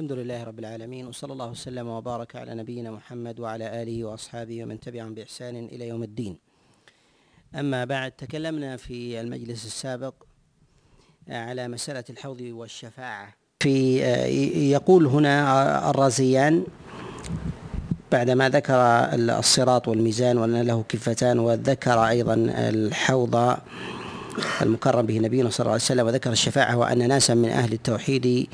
الحمد لله رب العالمين وصلى الله وسلم وبارك على نبينا محمد وعلى آله وأصحابه ومن تبعهم بإحسان إلى يوم الدين. أما بعد تكلمنا في المجلس السابق على مسألة الحوض والشفاعة. في يقول هنا الرازيان بعدما ذكر الصراط والميزان وأن له كفتان وذكر أيضا الحوض المكرم به نبينا صلى الله عليه وسلم وذكر الشفاعة وأن ناسا من أهل التوحيد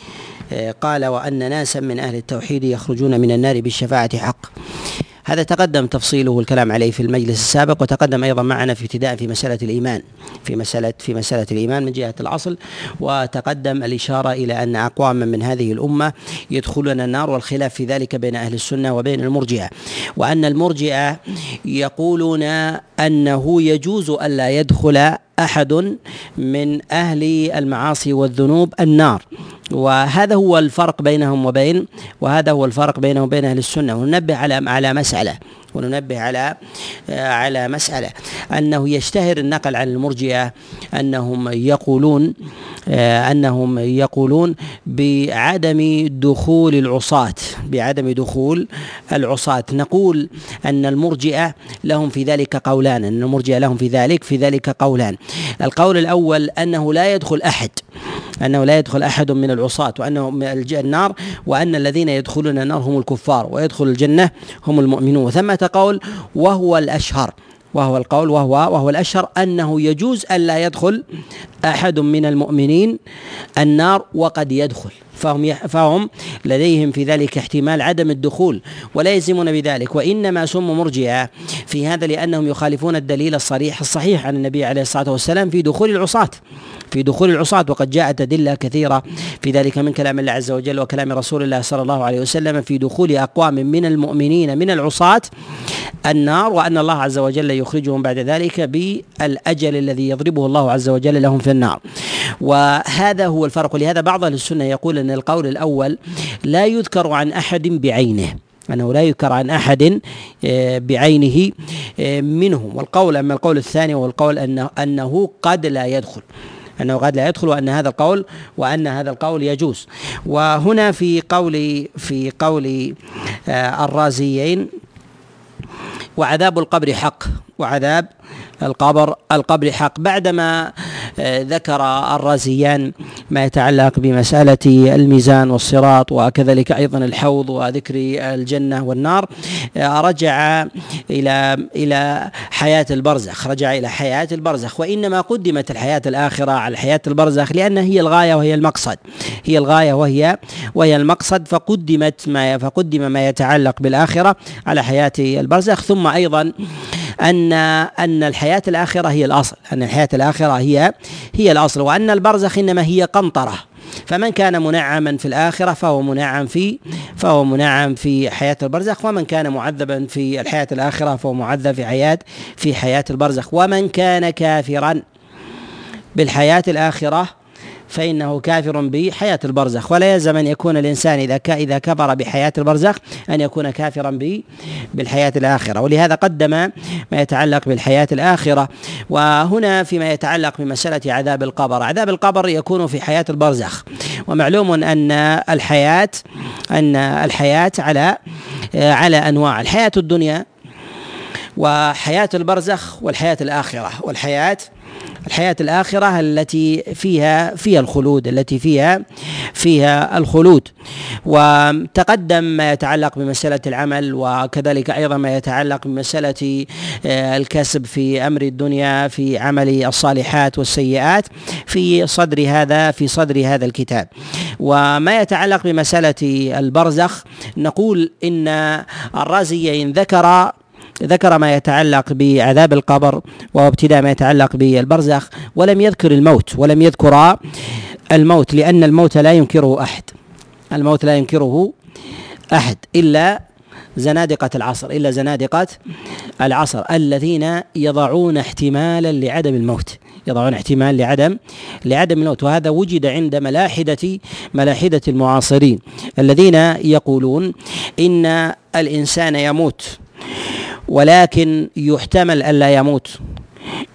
آه، قال وأن ناسا من أهل التوحيد يخرجون من النار بالشفاعة حق. هذا تقدم تفصيله والكلام عليه في المجلس السابق وتقدم أيضا معنا في ابتداء في مسألة الإيمان في مساله في مسألة الإيمان من جهة الأصل وتقدم الإشارة إلى أن أقواما من هذه الأمة يدخلون النار والخلاف في ذلك بين أهل السنة وبين المرجئة وأن المرجئة يقولون أنه يجوز الا يدخل أحد من أهل المعاصي والذنوب النار. وهذا هو الفرق بينهم وبين وهذا هو الفرق بينهم وبين أهل السنة. وننبه على على مسألة. وننبه على على مسألة. أنه يشتهر النقل عن المرجئة أنهم يقولون أنهم يقولون بعدم دخول العصاة. بعدم دخول العصاة. نقول أن المرجئة لهم في ذلك قولان. أن المرجئة لهم في ذلك في ذلك قولان. القول الأول أنه لا يدخل أحد. أنه لا يدخل أحد من العصاة وأنه النار وأن الذين يدخلون النار هم الكفار ويدخل الجنة هم المؤمنون. وثمة قول وهو الأشهر وهو القول وهو وهو الأشهر أنه يجوز ألا يدخل أحد من المؤمنين النار وقد يدخل. فهم فهم لديهم في ذلك احتمال عدم الدخول ولا يلزمون بذلك وإنما سموا مرجئة في هذا لأنهم يخالفون الدليل الصريح الصحيح عن النبي عليه الصلاة والسلام في دخول العصاة في دخول العصاة وقد جاءت أدلة كثيرة في ذلك من كلام الله عز وجل وكلام رسول الله صلى الله عليه وسلم في دخول أقوام من المؤمنين من العصاة النار وأن الله عز وجل يخرجهم بعد ذلك بالأجل الذي يضربه الله عز وجل لهم في النار. وهذا هو الفرق ولهذا بعض أهل السنة يقول أن القول الأول لا يذكر عن أحد بعينه. أنه لا يذكر عن أحد آه، بعينه آه، منهم والقول أما القول الثاني هو القول أنه, أنه قد لا يدخل. أنه قد لا يدخل وأن هذا القول وأن هذا القول يجوز. وهنا في قول في قول آه، الرازيين وعذاب القبر حق. وعذاب القبر القبر حق. بعدما ذكر الرازيان ما يتعلق بمسألة الميزان والصراط وكذلك أيضا الحوض وذكر الجنة والنار. رجع إلى إلى حياة البرزخ رجع إلى حياة البرزخ. وإنما قدمت الحياة الآخرة على حياة البرزخ لأن هي الغاية وهي المقصد. هي الغاية وهي وهي المقصد. فقدمت ما فقدم ما يتعلق بالآخرة على حياة البرزخ. ثم أيضا أن أن الحياة الآخرة هي الأصل أن الحياة الآخرة هي هي الأصل وأن البرزخ إنما هي قنطرة. فمن كان منعما في الآخرة فهو منعم في فهو منعم في حياة البرزخ ومن كان معذبا في الحياة الآخرة فهو معذب في حياة في حياة البرزخ. ومن كان كافرا بالحياة الآخرة فإنه كافر بحياة البرزخ. ولا يلزم أن يكون الإنسان إذا إذا كفر بحياة البرزخ أن يكون كافرا بالحياة الآخرة. ولهذا قدم ما يتعلق بالحياة الآخرة. وهنا فيما يتعلق بمسألة عذاب القبر. عذاب القبر يكون في حياة البرزخ. ومعلوم أن الحياة أن الحياة على على أنواع. الحياة الدنيا وحياة البرزخ والحياة الآخرة. والحياة الحياة الآخرة التي فيها فيها الخلود التي فيها فيها الخلود. وتقدم ما يتعلق بمسألة العمل وكذلك أيضا ما يتعلق بمسألة آه، الكسب في أمر الدنيا في عمل الصالحات والسيئات في صدر هذا في صدر هذا الكتاب. وما يتعلق بمسألة البرزخ نقول إن الرازي إن ذكر ذكر ما يتعلق بعذاب القبر وابتداء ما يتعلق بالبرزخ ولم يذكر الموت ولم يذكر الموت لأن الموت لا ينكره أحد. الموت لا ينكره أحد إلا زنادقة العصر إلا زنادقة العصر الذين يضعون احتمالا لعدم الموت. يضعون احتمال لعدم لعدم الموت. وهذا وجد عند ملاحدة ملاحدة المعاصرين الذين يقولون إن الإنسان يموت. ولكن يحتمل ألا يموت.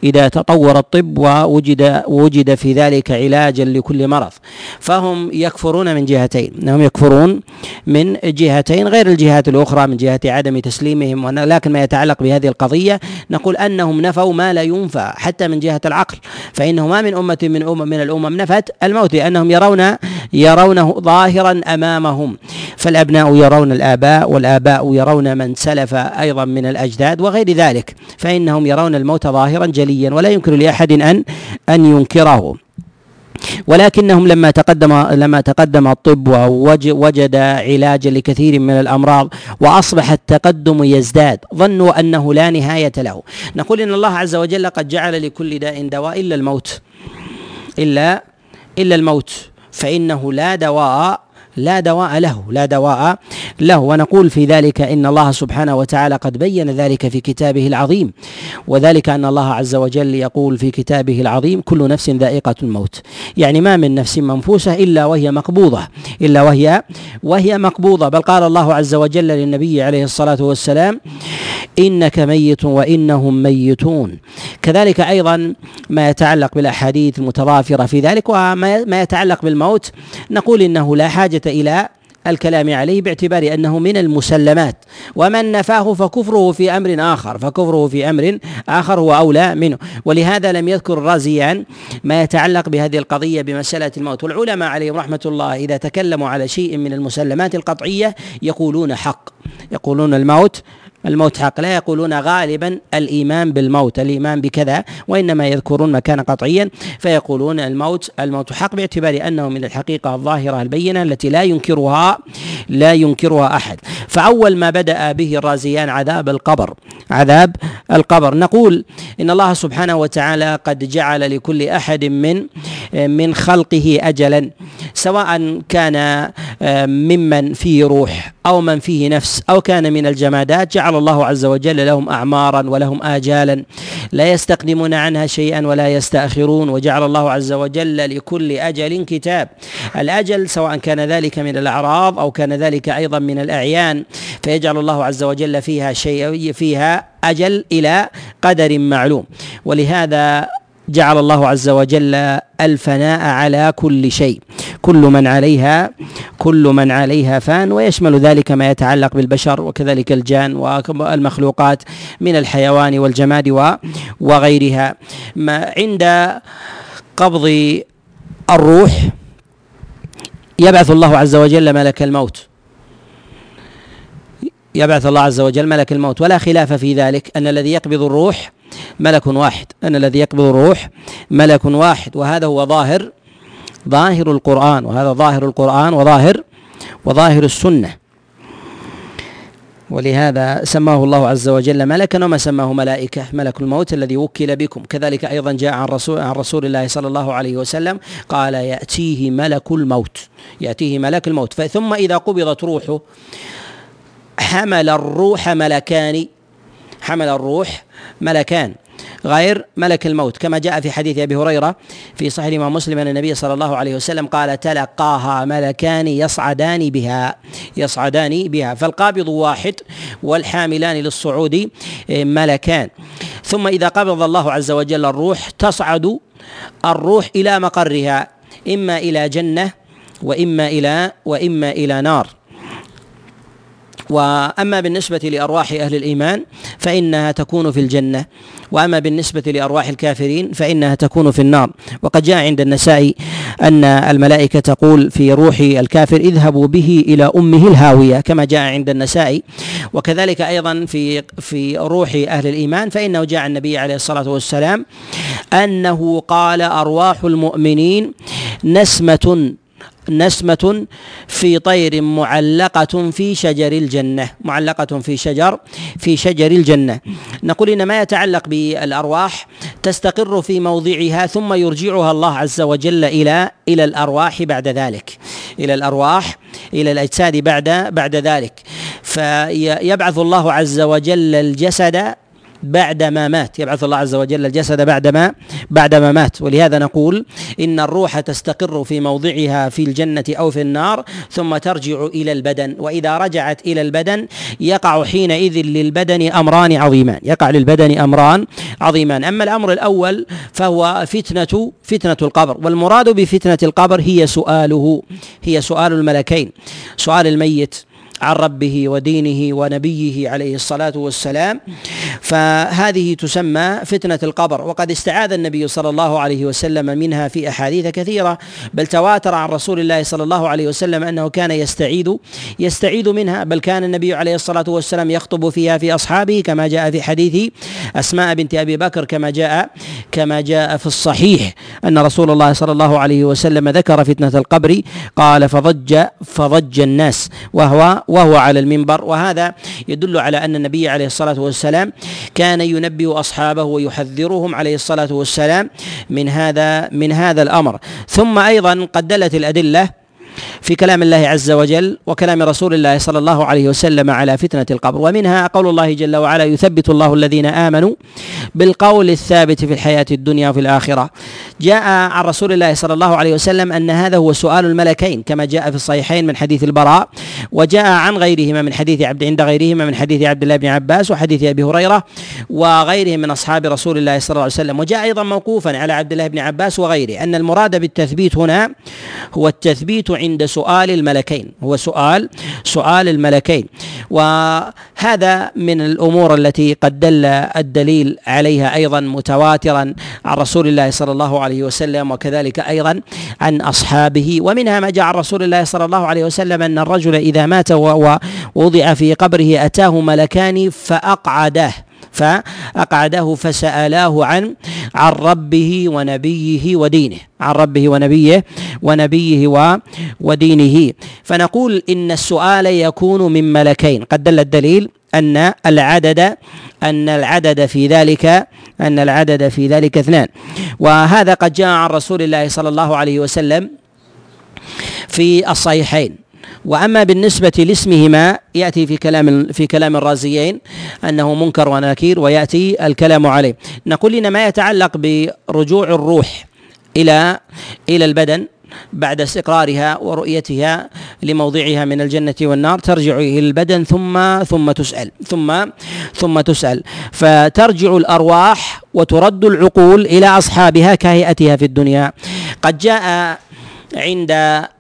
إذا تطور الطب ووجد وجد في ذلك علاجا لكل مرض. فهم يكفرون من جهتين. انهم يكفرون من جهتين غير الجهات الأخرى من جهة عدم تسليمهم لكن ما يتعلق بهذه القضية نقول أنهم نفوا ما لا ينفى حتى من جهة العقل. فانه ما من أمة من امم من الأمم نفت الموت لأنهم يرون يرونه ظاهرا أمامهم. فالأبناء يرون الآباء والآباء يرون من سلف أيضا من الأجداد وغير ذلك. فإنهم يرون الموت ظاهرا جليا ولا يمكن لأحد ان أن ينكره. ولكنهم لما تقدم لما تقدم الطب ووجد علاجا لكثير من الأمراض وأصبح التقدم يزداد ظنوا أنه لا نهاية له. نقول إن الله عز وجل قد جعل لكل داء دواء إلا الموت. الا إلا الموت. فإنه لا دواء لا دواء له لا دواء له. ونقول في ذلك إن الله سبحانه وتعالى قد بين ذلك في كتابه العظيم. وذلك أن الله عز وجل يقول في كتابه العظيم كل نفس ذائقة الموت. يعني ما من نفس منفوسة إلا وهي مقبوضة إلا وهي وهي مقبوضة. بل قال الله عز وجل للنبي عليه الصلاة والسلام إنك ميت وإنهم ميتون. كذلك أيضا ما يتعلق بالأحاديث المتضافرة في ذلك وما يتعلق بالموت نقول إنه لا حاجة إلى الكلام عليه باعتبار أنه من المسلمات. ومن نفاه فكفره في أمر آخر فكفره في أمر آخر هو أولى منه. ولهذا لم يذكر الرازيان ما يتعلق بهذه القضية بمسألة الموت. والعلماء عليهم رحمة الله إذا تكلموا على شيء من المسلمات القطعية يقولون حق يقولون الموت الموت حق لا يقولون غالبا الإيمان بالموت الإيمان بكذا وإنما يذكرون مكان قطعيا. فيقولون الموت الموت حق باعتبار انه من الحقيقة الظاهرة البينة التي لا ينكرها لا ينكرها أحد. فأول ما بدأ به الرازيان عذاب القبر عذاب القبر. نقول إن الله سبحانه وتعالى قد جعل لكل أحد من من خلقه اجلا سواء كان ممن فيه روح أو من فيه نفس أو كان من الجمادات جعل الله عز وجل لهم اعمارا ولهم اجالا لا يستقدمون عنها شيئا ولا يستأخرون وجعل الله عز وجل لكل أجل كتاب. الأجل سواء كان ذلك من الأعراض أو كان ذلك أيضا من الأعيان فيجعل الله عز وجل فيها شيء فيها أجل إلى قدر معلوم. ولهذا جعل الله عز وجل الفناء على كل شيء. كل من عليها كل من عليها فان ويشمل ذلك ما يتعلق بالبشر وكذلك الجان والمخلوقات من الحيوان والجماد وغيرها. ما عند قبض الروح يبعث الله عز وجل ملك الموت. يبعث الله عز وجل ملك الموت. ولا خلاف في ذلك أن الذي يقبض الروح ملك واحد. أن الذي يقبض الروح ملك واحد. وهذا هو ظاهر ظاهر القرآن وهذا ظاهر القرآن وظاهر وظاهر السنة. ولهذا سماه الله عز وجل ملكا وما سماه ملائكة ملك الموت الذي وكل بكم. كذلك أيضا جاء عن رسول عن رسول الله صلى الله عليه وسلم قال يأتيه ملك الموت. يأتيه ملك الموت. ثم إذا قبضت روحه حمل الروح ملكان حمل الروح ملكان. غير ملك الموت كما جاء في حديث أبي هريرة في صحيح الإمام مسلم أن النبي صلى الله عليه وسلم قال تلقاها ملكان يصعدان بها يصعدان بها فالقابض واحد والحاملان للصعود ملكان. ثم إذا قبض الله عز وجل الروح تصعد الروح إلى مقرها إما إلى جنة وإما إلى وإما إلى نار. وأما بالنسبة لأرواح أهل الإيمان فإنها تكون في الجنة وأما بالنسبة لأرواح الكافرين فإنها تكون في النار. وقد جاء عند النسائي أن الملائكة تقول في روح الكافر اذهبوا به إلى أمه الهاوية كما جاء عند النسائي. وكذلك أيضا في في روح أهل الإيمان فإنه جاء النبي عليه الصلاة والسلام أنه قال أرواح المؤمنين نسمة نسمة في طير معلقة في شجر الجنة معلقة في شجر في شجر الجنة. نقول إن ما يتعلق بالأرواح تستقر في موضعها ثم يرجعها الله عز وجل إلى إلى الأرواح بعد ذلك إلى الأرواح إلى الأجساد بعد بعد ذلك. فيبعث الله عز وجل الجسد بعدما مات يبعث الله عز وجل الجسد بعدما بعدما مات. ولهذا نقول إن الروح تستقر في موضعها في الجنة أو في النار ثم ترجع إلى البدن. وإذا رجعت إلى البدن يقع حينئذ للبدن أمران عظيمان. يقع للبدن أمران عظيمان. أما الأمر الأول فهو فتنة فتنة القبر. والمراد بفتنة القبر هي سؤاله هي سؤال الملكين. سؤال الميت عن ربه ودينه ونبيه عليه الصلاة والسلام. فهذه تسمى فتنة القبر وقد استعاذ النبي صلى الله عليه وسلم منها في أحاديث كثيرة بل تواتر عن رسول الله صلى الله عليه وسلم أنه كان يستعيذ يستعيذ منها بل كان النبي عليه الصلاة والسلام يخطب فيها في أصحابه كما جاء في حديث أسماء بنت أبي بكر كما جاء كما جاء في الصحيح أن رسول الله صلى الله عليه وسلم ذكر فتنة القبر قال فضج فضج الناس. وهو وهو على المنبر وهذا يدل على أن النبي عليه الصلاة والسلام كان ينبه أصحابه ويحذرهم عليه الصلاة والسلام من هذا من هذا الأمر. ثم أيضا قد دلت الأدلة في كلام الله عز وجل وكلام رسول الله صلى الله عليه وسلم على فتنة القبر. ومنها قول الله جل وعلا يثبت الله الذين آمنوا بالقول الثابت في الحياة الدنيا وفي الآخرة. جاء عن رسول الله صلى الله عليه وسلم أن هذا هو سؤال الملكين كما جاء في الصحيحين من حديث البراء وجاء عن غيرهما من حديث عبد عند غيرهما من حديث عبد الله بن عباس وحديث أبي هريرة وغيرهم من أصحاب رسول الله صلى الله عليه وسلم. وجاء أيضا موقوفا على عبد الله بن عباس وغيره أن المراد بالتثبيت هنا هو التثبيت عند سؤال الملكين. هو سؤال سؤال الملكين. وهذا من الأمور التي قد دل الدليل عليها أيضا متواترا عن رسول الله صلى الله عليه وسلم وكذلك أيضا عن أصحابه. ومنها ما جاء عن رسول الله صلى الله عليه وسلم أن الرجل إذا مات ووضع في قبره أتاه ملكان فاقعداه فأقعده فسألاه عن عن ربه ونبيه ودينه عن ربه ونبيه ونبيه ودينه. فنقول إن السؤال يكون من ملكين قد دل الدليل أن العدد أن العدد في ذلك أن العدد في ذلك اثنان. وهذا قد جاء عن رسول الله صلى الله عليه وسلم في الصحيحين. وأما بالنسبة لاسمهما يأتي في كلام في كلام الرازيين أنه منكر ونكير ويأتي الكلام عليه. نقول ان ما يتعلق برجوع الروح إلى إلى البدن بعد استقرارها ورؤيتها لموضعها من الجنة والنار ترجع إلى البدن ثم ثم تسأل ثم ثم تسأل. فترجع الأرواح وترد العقول إلى أصحابها كهيئتها في الدنيا. قد جاء عند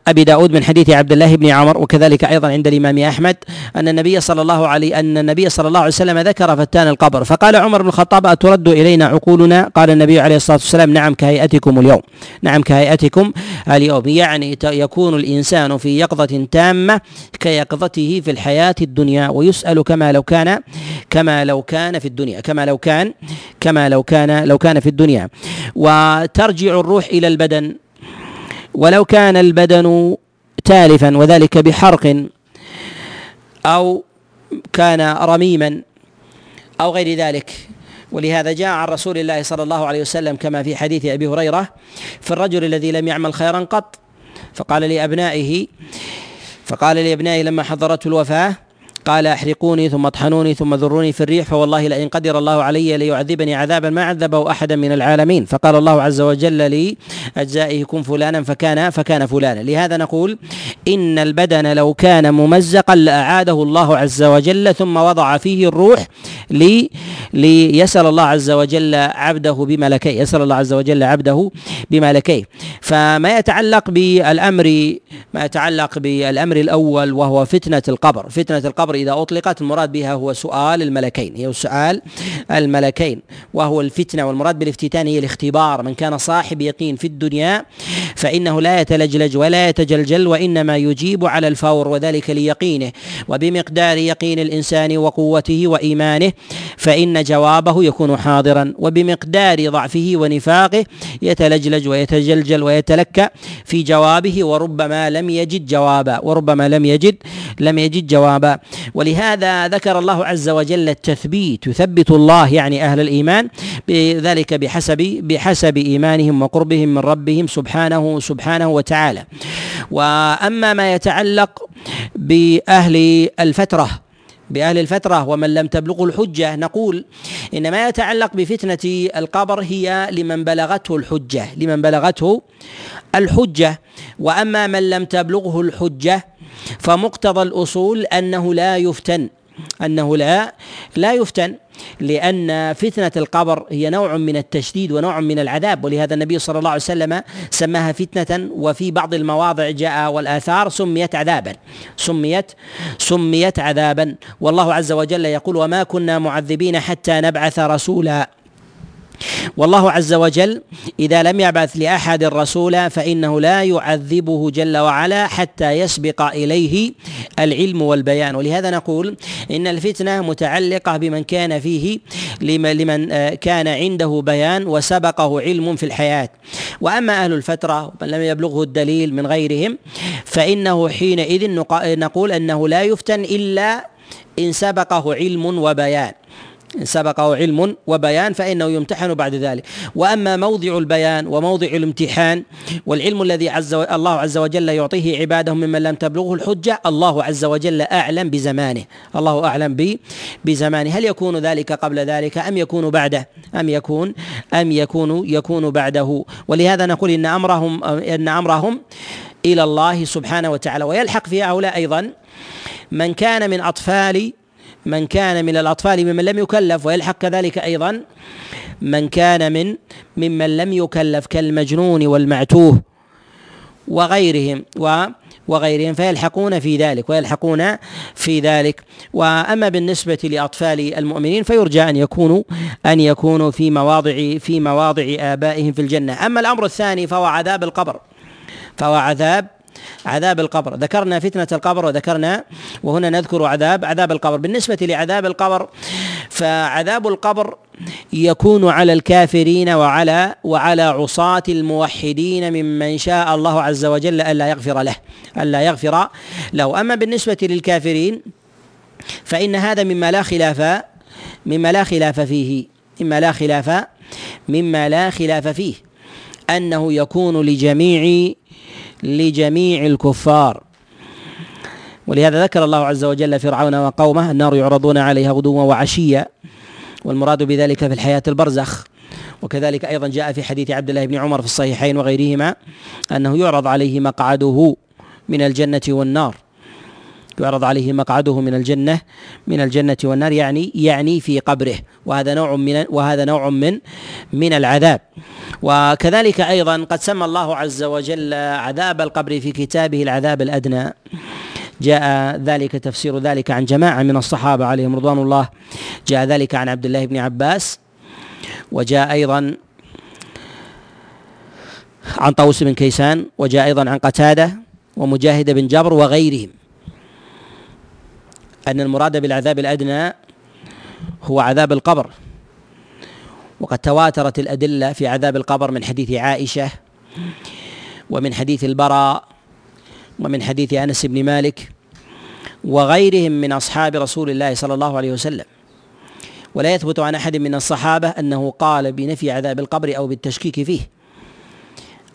أبي داود من حديث عبد الله بن عمر وكذلك أيضا عند الإمام أحمد أن النبي صلى الله عليه أن النبي صلى الله عليه وسلم ذكر فتان القبر. فقال عمر بن الخطاب أترد إلينا عقولنا؟ قال النبي عليه الصلاة والسلام نعم كهيئتكم اليوم. نعم كهيئتكم اليوم. يعني يكون الإنسان في يقظة تامة كيقظته في الحياة الدنيا ويسأل كما لو كان كما لو كان في الدنيا كما لو كان كما لو كان لو كان في الدنيا. وترجع الروح إلى البدن. ولو كان البدن تالفا وذلك بحرق أو كان رميما أو غير ذلك. ولهذا جاء عن رسول الله صلى الله عليه وسلم كما في حديث أبي هريرة في الرجل الذي لم يعمل خيرا قط؟ فقال لأبنائه فقال لأبنائه لما حضرته الوفاة قال احرقوني ثم اطحنوني ثم ذروني في الريح فوالله لئن قدر الله علي ليعذبني عذابا ما عذبه أحدا من العالمين. فقال الله عز وجل لأجزائه كن فلانا فكان فكان فلانا. لهذا نقول إن البدن لو كان ممزقا لأعاده الله عز وجل ثم وضع فيه الروح لي ليسأل الله عز وجل عبده بملكيه يسأل الله عز وجل عبده بملكيه. فما يتعلق بالأمر ما يتعلق بالأمر الأول وهو فتنة القبر. فتنة القبر القبر إذا أطلقت المراد بها هو سؤال الملكين. هي سؤال الملكين وهو الفتنة والمراد بالافتتان هي الاختبار. من كان صاحب يقين في الدنيا فإنه لا يتلجلج ولا يتجلجل وإنما يجيب على الفور وذلك ليقينه. وبمقدار يقين الإنسان وقوته وإيمانه فإن جوابه يكون حاضرا. وبمقدار ضعفه ونفاقه يتلجلج ويتجلجل ويتلكى في جوابه وربما لم يجد جوابا. وربما لم يجد لم يجد جوابا. ولهذا ذكر الله عز وجل التثبيت. يثبت الله يعني أهل الإيمان بذلك بحسب بحسب إيمانهم وقربهم من ربهم سبحانه سبحانه وتعالى. وأما ما يتعلق بأهل الفترة بأهل الفترة ومن لم تبلغه الحجة نقول إن ما يتعلق بفتنة القبر هي لمن بلغته الحجة لمن بلغته الحجة. وأما من لم تبلغه الحجة فمقتضى الأصول أنه لا يفتن أنه لا لا يفتن لأن فتنة القبر هي نوع من التشديد ونوع من العذاب ولهذا النبي صلى الله عليه وسلم سماها فتنة وفي بعض المواضع جاء والآثار سميت عذابا سميت سميت عذابا. والله عز وجل يقول وما كنا معذبين حتى نبعث رسولا. والله عز وجل إذا لم يبعث لأحد رسولا فإنه لا يعذبه جل وعلا حتى يسبق إليه العلم والبيان. ولهذا نقول إن الفتنة متعلقة بمن كان فيه لمن آه، كان عنده بيان وسبقه علم في الحياة. وأما أهل الفترة ومن لم يبلغه الدليل من غيرهم فإنه حينئذ نقول أنه لا يفتن إلا إن سبقه علم وبيان. سبقه علم وبيان فإنه يمتحن بعد ذلك. وأما موضع البيان وموضع الامتحان والعلم الذي عز و... الله عز وجل يعطيه عباده ممن لم تبلغه الحجة الله عز وجل أعلم بزمانه. الله أعلم ب... بزمانه. هل يكون ذلك قبل ذلك أم يكون بعده؟ أم يكون أم يكون يكون بعده. ولهذا نقول إن أمرهم إن أمرهم إلى الله سبحانه وتعالى. ويلحق في هؤلاء أيضا من كان من أطفال من كان من الأطفال ممن لم يكلف ويلحق كذلك أيضا من كان من ممن لم يكلف كالمجنون والمعتوه وغيرهم و وغيرهم فيلحقون في ذلك ويلحقون في ذلك. وأما بالنسبة لأطفال المؤمنين فيرجى أن يكونوا أن يكونوا في مواضع في مواضع آبائهم في الجنة. أما الأمر الثاني فهو عذاب القبر. فهو عذاب عذاب القبر. ذكرنا فتنة القبر وذكرنا وهنا نذكر عذاب عذاب القبر. بالنسبة لعذاب القبر فعذاب القبر يكون على الكافرين وعلى وعلى عصاة الموحدين ممن شاء الله عز وجل ألا يغفر له ألا يغفر له. أما بالنسبة للكافرين فإن هذا مما لا خلاف مما لا خلاف فيه مما لا خلاف مما لا خلاف فيه أنه يكون لجميع لجميع الكفار. ولهذا ذكر الله عز وجل فرعون وقومه النار يعرضون عليها غدوا وعشيا والمراد بذلك في الحياة البرزخ. وكذلك أيضا جاء في حديث عبد الله بن عمر في الصحيحين وغيرهما أنه يعرض عليه مقعده من الجنة والنار. يعرض عليه مقعده من الجنة من الجنة والنار يعني يعني في قبره. وهذا نوع من وهذا نوع من من العذاب. وكذلك أيضا قد سمى الله عز وجل عذاب القبر في كتابه العذاب الأدنى. جاء ذلك تفسير ذلك عن جماعة من الصحابة عليهم رضوان الله. جاء ذلك عن عبد الله بن عباس. وجاء أيضا عن طوس بن كيسان. وجاء أيضا عن قتادة ومجاهد بن جبر وغيرهم. أن المراد بالعذاب الأدنى هو عذاب القبر. وقد تواترت الأدلة في عذاب القبر من حديث عائشة ومن حديث البراء ومن حديث أنس بن مالك وغيرهم من أصحاب رسول الله صلى الله عليه وسلم. ولا يثبت عن أحد من الصحابة أنه قال بنفي عذاب القبر أو بالتشكيك فيه.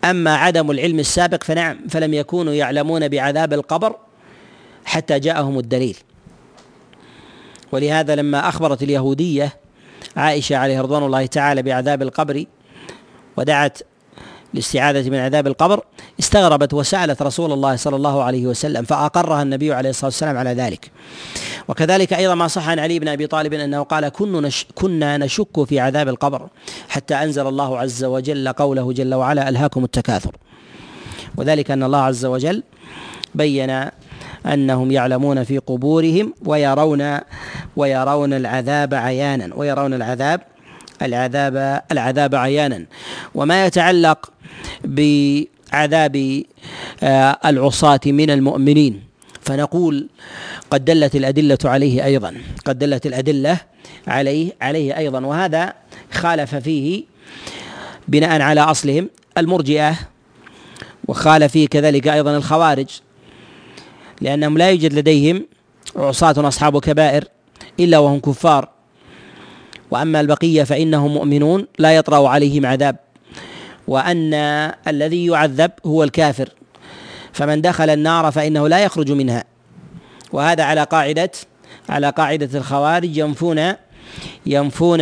أما عدم العلم السابق فنعم فلم يكونوا يعلمون بعذاب القبر حتى جاءهم الدليل. ولهذا لما أخبرت اليهودية عائشة عليه رضوان الله تعالى بعذاب القبر ودعت الاستعاذة من عذاب القبر استغربت وسألت رسول الله صلى الله عليه وسلم فأقرها النبي عليه الصلاة والسلام على ذلك. وكذلك أيضا ما صح عن علي بن أبي طالب أنه قال كنا نشك في عذاب القبر حتى أنزل الله عز وجل قوله جل وعلا ألهاكم التكاثر وذلك أن الله عز وجل بين أنهم يعلمون في قبورهم ويرون ويرون العذاب عيانا ويرون العذاب العذاب العذاب عيانا. وما يتعلق بعذاب آه، العصاة من المؤمنين. فنقول قد دلت الأدلة عليه أيضا قد دلت الأدلة عليه عليه أيضا. وهذا خالف فيه بناء على أصلهم المرجئة وخالف فيه كذلك أيضا الخوارج. لأنهم لا يوجد لديهم عصاة أصحاب كبائر إلا وهم كفار. وأما البقية فإنهم مؤمنون لا يطرأ عليهم عذاب. وأن الذي يعذب هو الكافر. فمن دخل النار فإنه لا يخرج منها. وهذا على قاعدة على قاعدة الخوارج ينفون ينفون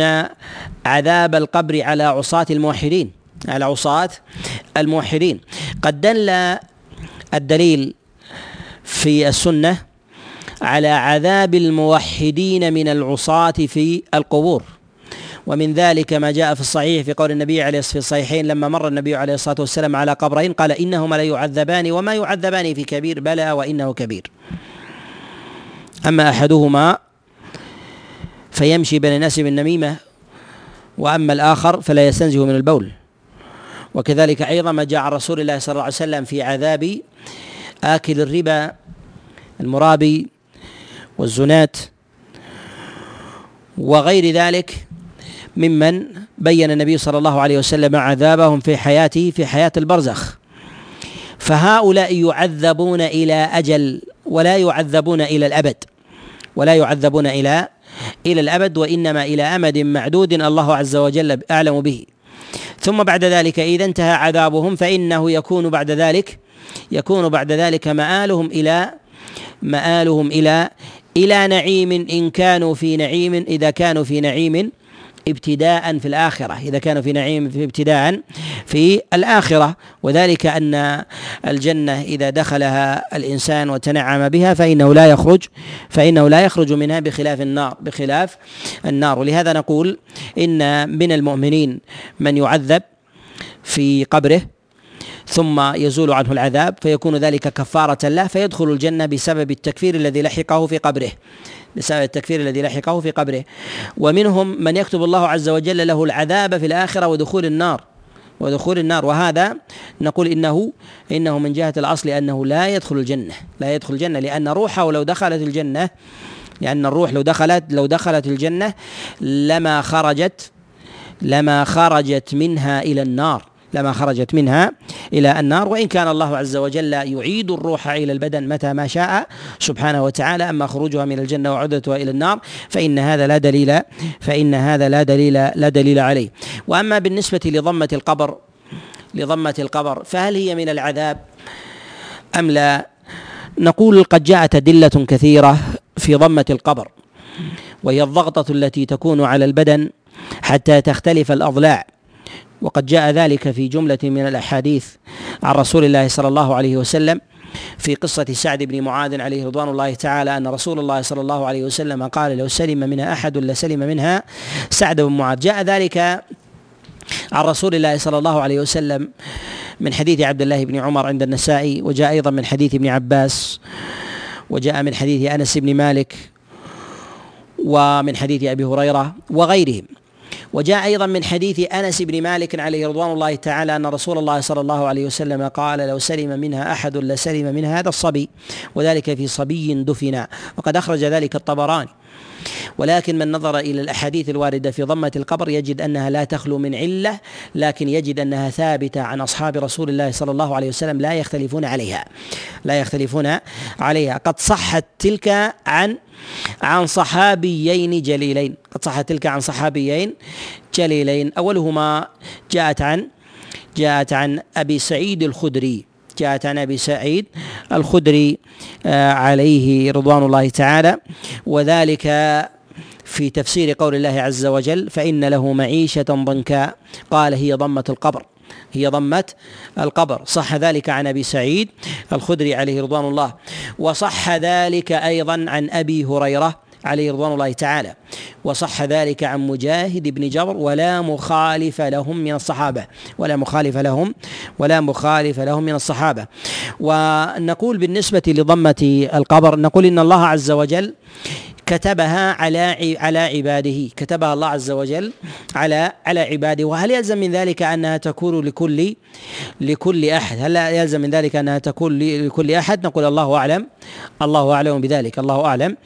عذاب القبر على عصاة الموحدين على عصاة الموحدين. قد دل الدليل في السنة على عذاب الموحدين من العصاة في القبور. ومن ذلك ما جاء في الصحيح في قول النبي عليه في الصحيحين لما مر النبي عليه الصلاة والسلام على قبرين قال إنهما لا يعذبان وما يعذبان في كبير بلى وإنه كبير. أما أحدهما فيمشي بين الناس بالنميمه وأما الآخر فلا يستنزه من البول. وكذلك أيضا ما جاء عن رسول الله صلى الله عليه وسلم في عذاب آكل الربا المرابي والزنات وغير ذلك ممن بين النبي صلى الله عليه وسلم عذابهم في حياته في حياة البرزخ. فهؤلاء يعذبون إلى أجل ولا يعذبون إلى الأبد ولا يعذبون إلى إلى الأبد وإنما إلى أمد معدود الله عز وجل أعلم به. ثم بعد ذلك إذا انتهى عذابهم فإنه يكون بعد ذلك يكون بعد ذلك مآلهم إلى مآلهم إلى إلى نعيم إن كانوا في نعيم إذا كانوا في نعيم ابتداء في الآخرة إذا كانوا في نعيم في ابتداء في الآخرة. وذلك أن الجنة إذا دخلها الإنسان وتنعم بها فإنه لا يخرج فإنه لا يخرج منها بخلاف النار بخلاف النار. ولهذا نقول إن من المؤمنين من يعذب في قبره ثم يزول عنه العذاب فيكون ذلك كفارة له فيدخل الجنة بسبب التكفير الذي لحقه في قبره. بسبب التكفير الذي لحقه في قبره. ومنهم من يكتب الله عز وجل له العذاب في الآخرة ودخول النار. ودخول النار. وهذا نقول إنه إنه من جهة الأصل أنه لا يدخل الجنة. لا يدخل الجنة لأن روحه لو دخلت الجنة لأن الروح لو دخلت لو دخلت الجنة لما خرجت لما خرجت منها إلى النار. لما خرجت منها إلى النار. وإن كان الله عز وجل يعيد الروح إلى البدن متى ما شاء سبحانه وتعالى أما خروجها من الجنة وعودتها إلى النار فإن هذا لا دليل فإن هذا لا دليل لا دليل عليه. وأما بالنسبة لضمة القبر لضمة القبر فهل هي من العذاب أم لا؟ نقول قد جاءت أدلة كثيرة في ضمة القبر وهي الضغطة التي تكون على البدن حتى تختلف الأضلاع. وقد جاء ذلك في جملة من الأحاديث عن رسول الله صلى الله عليه وسلم في قصة سعد بن معاذ عليه رضوان الله تعالى أن رسول الله صلى الله عليه وسلم قال لو سلم منها أحد لسلم منها سعد بن معاذ. جاء ذلك عن رسول الله صلى الله عليه وسلم من حديث عبد الله بن عمر عند النسائي وجاء أيضا من حديث ابن عباس وجاء من حديث أنس بن مالك ومن حديث أبي هريرة وغيرهم. وجاء أيضا من حديث أنس بن مالك عليه رضوان الله تعالى أن رسول الله صلى الله عليه وسلم قال لو سلم منها أحد لسلم منها هذا الصبي وذلك في صبي دفن. وقد أخرج ذلك الطبراني. ولكن من نظر إلى الأحاديث الواردة في ضمة القبر يجد أنها لا تخلو من علة لكن يجد أنها ثابتة عن أصحاب رسول الله صلى الله عليه وسلم لا يختلفون عليها. لا يختلفون عليها. قد صحت تلك عن عن صحابيين جليلين. قد صحت تلك عن صحابيين جليلين. أولهما جاءت عن جاءت عن أبي سعيد الخدري. جاءت عن أبي سعيد الخدري آه، عليه رضوان الله تعالى. وذلك في تفسير قول الله عز وجل فإن له معيشة ضنكا. قال هي ضمة القبر هي ضمة القبر. صح ذلك عن أبي سعيد الخدري عليه رضوان الله. وصح ذلك أيضا عن أبي هريرة عليه رضوان الله تعالى. وصح ذلك عن مجاهد بن جبر ولا مخالف لهم من الصحابة. ولا مخالف لهم ولا مخالف لهم من الصحابة. ونقول بالنسبة لضمة القبر نقول إن الله عز وجل كتبها على على عباده كتبها الله عز وجل على على عباده. وهل يلزم من ذلك أنها تكون لكل لكل أحد؟ هل يلزم من ذلك أنها تكون لكل أحد؟ نقول الله أعلم الله أعلم بذلك الله أعلم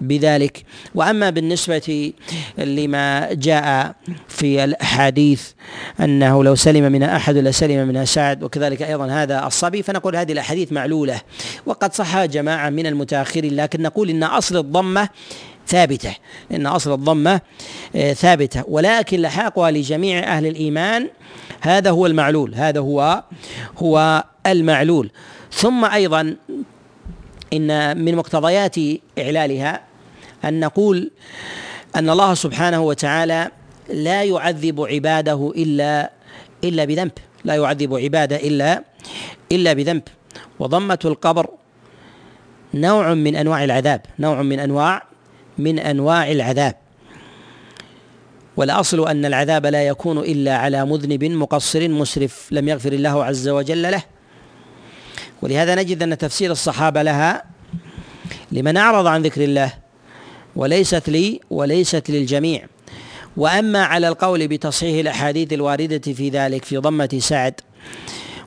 بذلك. وأما بالنسبة لما جاء في الاحاديث أنه لو سلم منها أحد لسلم منها سعد وكذلك أيضا هذا الصبي فنقول هذه الأحاديث معلولة. وقد صح جماعة من المتأخرين لكن نقول إن أصل الضمة ثابتة إن أصل الضمة آه، ثابتة. ولكن لحاقها لجميع أهل الإيمان هذا هو المعلول هذا هو هو المعلول. ثم أيضا إن من مقتضيات إعلالها أن نقول أن الله سبحانه وتعالى لا يعذب عباده إلا إلا بذنب لا يعذب عباده إلا إلا بذنب. وضمة القبر نوع من أنواع العذاب نوع من أنواع من أنواع العذاب. والأصل أن العذاب لا يكون إلا على مذنب مقصر مسرف لم يغفر الله عز وجل له. ولهذا نجد أن تفسير الصحابة لها لمن أعرض عن ذكر الله وليست لي وليست للجميع. وأما على القول بتصحيح الأحاديث الواردة في ذلك في ضمة سعد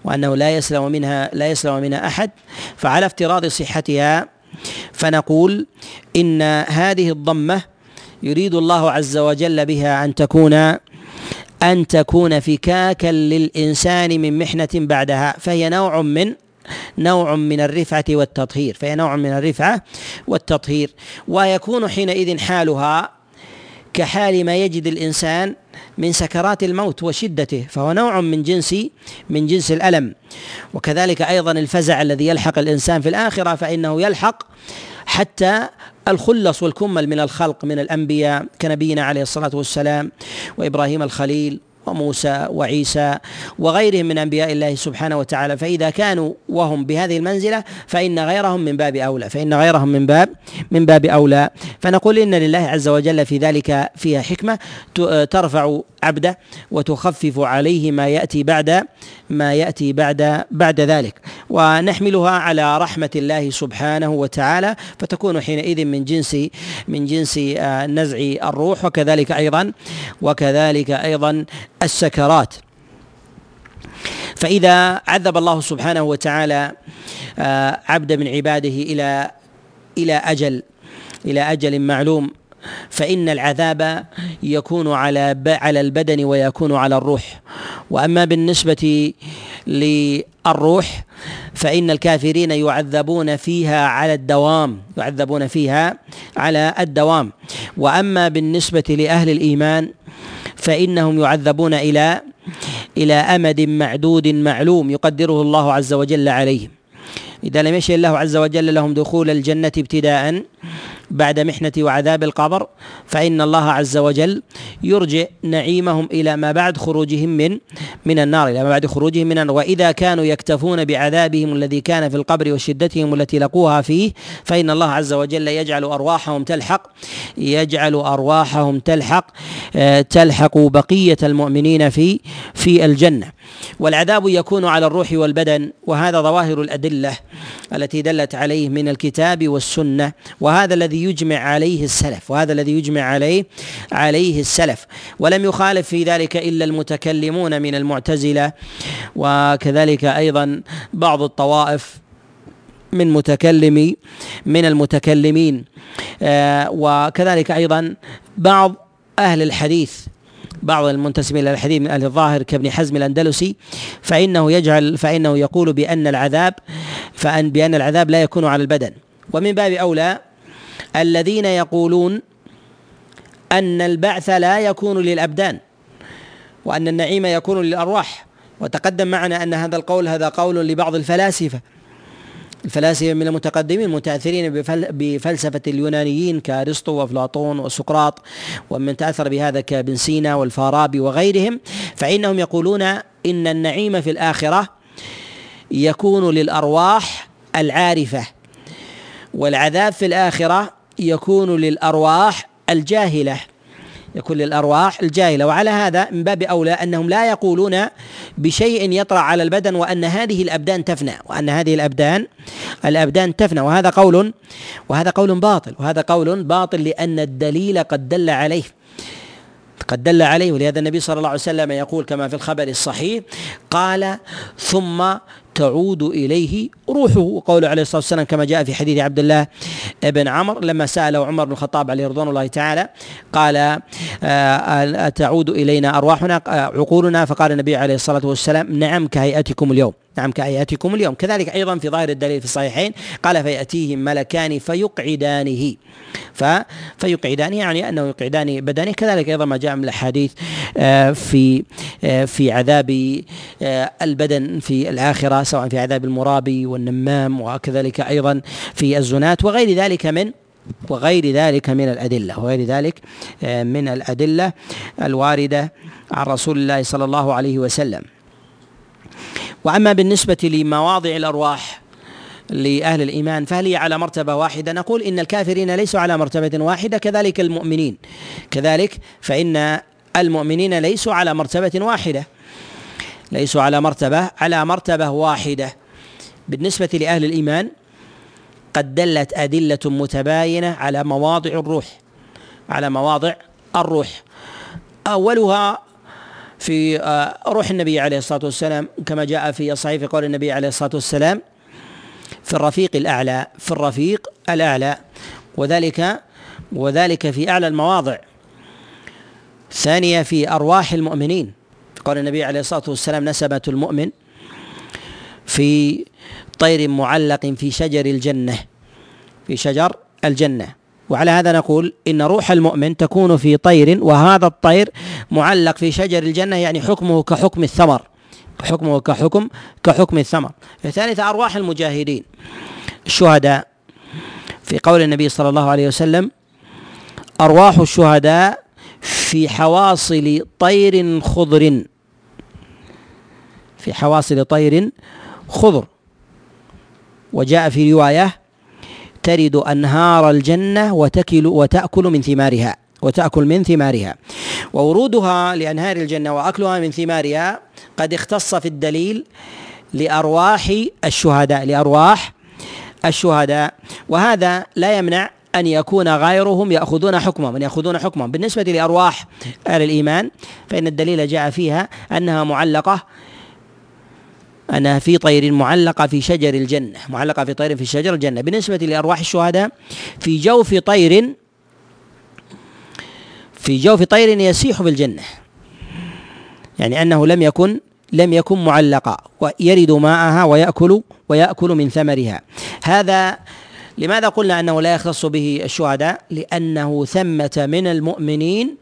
وأنه لا يسلم منها لا يسلم منها أحد فعلى افتراض صحتها فنقول إن هذه الضمة يريد الله عز وجل بها أن تكون أن تكون فكاكا للإنسان من محنة بعدها. فهي نوع من نوع من الرفعة والتطهير. فهي نوع من الرفعة والتطهير. ويكون حينئذ حالها كحال ما يجد الإنسان من سكرات الموت وشدته فهو نوع من جنس من جنس الألم. وكذلك أيضا الفزع الذي يلحق الإنسان في الآخرة فإنه يلحق حتى الخلص والكمل من الخلق من الأنبياء كنبينا عليه الصلاة والسلام وإبراهيم الخليل. وموسى وعيسى وغيرهم من أنبياء الله سبحانه وتعالى. فإذا كانوا وهم بهذه المنزلة فإن غيرهم من باب أولى فإن غيرهم من باب من باب أولى. فنقول إن لله عز وجل في ذلك فيها حكمة ترفع عبده وتخفف عليه ما يأتي بعد ما يأتي بعد بعد ذلك. ونحملها على رحمة الله سبحانه وتعالى فتكون حينئذ من جنس من جنس آه، نزع الروح وكذلك أيضا وكذلك أيضا السكرات. فإذا عذب الله سبحانه وتعالى آه، عبد من عباده إلى إلى أجل إلى أجل معلوم فإن العذاب يكون على على البدن ويكون على الروح. وأما بالنسبة للروح فإن الكافرين يعذبون فيها على الدوام يعذبون فيها على الدوام. وأما بالنسبة لأهل الإيمان فإنهم يعذبون إلى إلى أمد معدود معلوم يقدره الله عز وجل عليهم. إذا لم يشاء الله عز وجل لهم دخول الجنة ابتداء بعد محنة وعذاب القبر فإن الله عز وجل يرجع نعيمهم إلى ما بعد خروجهم من من النار إلى ما بعد خروجهم من النار. وإذا كانوا يكتفون بعذابهم الذي كان في القبر وشدتهم التي لقوها فيه فإن الله عز وجل يجعل أرواحهم تلحق يجعل أرواحهم تلحق آه، تلحق بقية المؤمنين في في الجنة. والعذاب يكون على الروح والبدن وهذا ظواهر الأدلة التي دلت عليه من الكتاب والسنة وهذا الذي يجمع عليه السلف وهذا الذي يجمع عليه عليه السلف. ولم يخالف في ذلك إلا المتكلمون من المعتزلة وكذلك أيضا بعض الطوائف من متكلمي من المتكلمين. آه وكذلك أيضا بعض أهل الحديث بعض المنتسبين إلى الحديث من الظاهر كابن حزم الأندلسي فإنه يجعل فإنه يقول بأن العذاب فأن بأن العذاب لا يكون على البدن. ومن باب أولى الذين يقولون أن البعث لا يكون للأبدان وأن النعيم يكون للأرواح. وتقدم معنا أن هذا القول هذا قول لبعض الفلاسفة. الفلاسفه من المتقدمين المتاثرين بفلسفة اليونانيين كأرسطو وأفلاطون وسقراط ومن تأثر بهذا كابن سينا والفارابي وغيرهم فإنهم يقولون إن النعيم في الآخرة يكون للأرواح العارفة والعذاب في الآخرة يكون للأرواح الجاهلة. يكون للأرواح الجاهلة. وعلى هذا من باب أولى أنهم لا يقولون بشيء يطرأ على البدن وأن هذه الأبدان تفنى وأن هذه الأبدان الأبدان تفنى. وهذا قول وهذا قول باطل. وهذا قول باطل لأن الدليل قد دل عليه. قد دل عليه. ولهذا النبي صلى الله عليه وسلم يقول كما في الخبر الصحيح قال ثم تعود إليه روحه. وقوله عليه الصلاة والسلام كما جاء في حديث عبد الله بن عمر لما ساله عمر بن الخطاب عليه رضوان الله تعالى قال أتعود إلينا أرواحنا عقولنا؟ فقال النبي عليه الصلاة والسلام نعم كهيئتكم اليوم. نعم كآياتكم اليوم. كذلك أيضا في ظاهر الدليل في الصحيحين قال فيأتيهم ملكان فيقعدانه. ف فيقعدانه يعني أنه يقعدان بدنه. كذلك أيضا ما جاء من الأحاديث آه، في آه، في عذاب آه، البدن في الآخرة سواء في عذاب المرابي والنمام وكذلك أيضا في الزنات وغير ذلك من وغير ذلك من الأدلة. وغير ذلك من الأدلة الواردة عن رسول الله صلى الله عليه وسلم. وأما بالنسبة لمواضع الأرواح لأهل الإيمان فهل هي على مرتبة واحدة؟ نقول إن الكافرين ليسوا على مرتبة واحدة كذلك المؤمنين. كذلك فإن المؤمنين ليسوا على مرتبة واحدة. ليسوا على مرتبة على مرتبة واحدة. بالنسبة لأهل الإيمان قد دلت أدلة متباينة على مواضع الروح على مواضع الروح. أولها في آه، روح النبي عليه الصلاة والسلام كما جاء في الصحيح في قول النبي عليه الصلاة والسلام في الرفيق الأعلى في الرفيق الأعلى. وذلك وذلك في أعلى المواضع. ثانية في أرواح المؤمنين. قال النبي عليه الصلاة والسلام نسبة المؤمن في طير معلق في شجر الجنة في شجر الجنة. وعلى هذا نقول إن روح المؤمن تكون في طير وهذا الطير معلق في شجر الجنة يعني حكمه كحكم الثمر. حكمه كحكم كحكم الثمر. الثالثة أرواح المجاهدين. الشهداء. في قول النبي صلى الله عليه وسلم أرواح الشهداء في حواصل طير خضر. في حواصل طير خضر. وجاء في رواية ترد أنهار الجنة وتكل وتأكل من ثمارها وتأكل من ثمارها. وورودها لأنهار الجنة وأكلها من ثمارها قد اختص في الدليل لأرواح الشهداء لأرواح الشهداء. وهذا لا يمنع أن يكون غيرهم يأخذون حكمهم أن يأخذون حكمهم. بالنسبة لأرواح أهل الإيمان فإن الدليل جاء فيها أنها معلقة أنها في طير معلقة في شجر الجنة معلقة في طير في شجر الجنة. بالنسبة لأرواح الشهداء في جوف طير في جوف طير يسيح في الجنة يعني أنه لم يكن لم يكن معلقا ويرد ماءها ويأكل ويأكل من ثمرها. هذا لماذا قلنا أنه لا يختص به الشهداء؟ لأنه ثمة من المؤمنين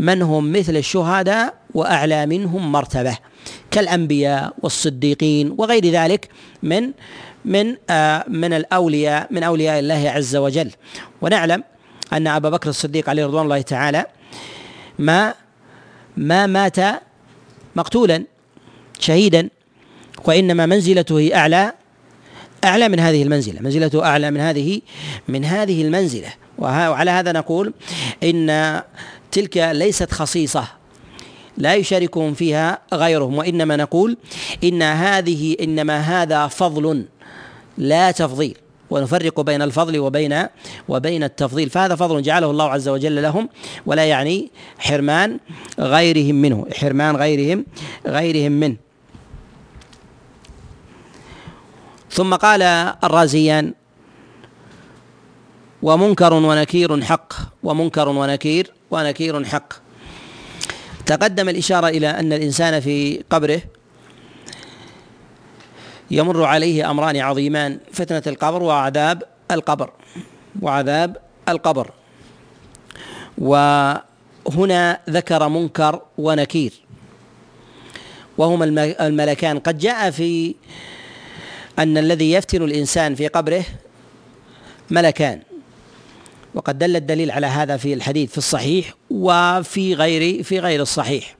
من هم مثل الشهداء وأعلى منهم مرتبة. كالأنبياء والصديقين وغير ذلك من من آه من الأولياء من أولياء الله عز وجل. ونعلم أن أبا بكر الصديق عليه رضوان الله تعالى ما ما مات مقتولا شهيدا وإنما منزلته اعلى أعلى من هذه المنزلة. منزلته أعلى من هذه من هذه المنزلة. وعلى هذا نقول إن تلك ليست خصيصة. لا يشاركهم فيها غيرهم وإنما نقول إن هذه إنما هذا فضل لا تفضيل ونفرق بين الفضل وبين وبين التفضيل فهذا فضل جعله الله عز وجل لهم ولا يعني حرمان غيرهم منه حرمان غيرهم غيرهم منه ثم قال الرازيان ومنكر ونكير حق ومنكر ونكير ونكير حق. تقدم الإشارة إلى أن الإنسان في قبره يمر عليه أمران عظيمان فتنة القبر وعذاب القبر وعذاب القبر. وهنا ذكر منكر ونكير. وهما الملكان قد جاء في أن الذي يفتن الإنسان في قبره ملكان وقد دل الدليل على هذا في الحديث في الصحيح وفي غير في غير الصحيح.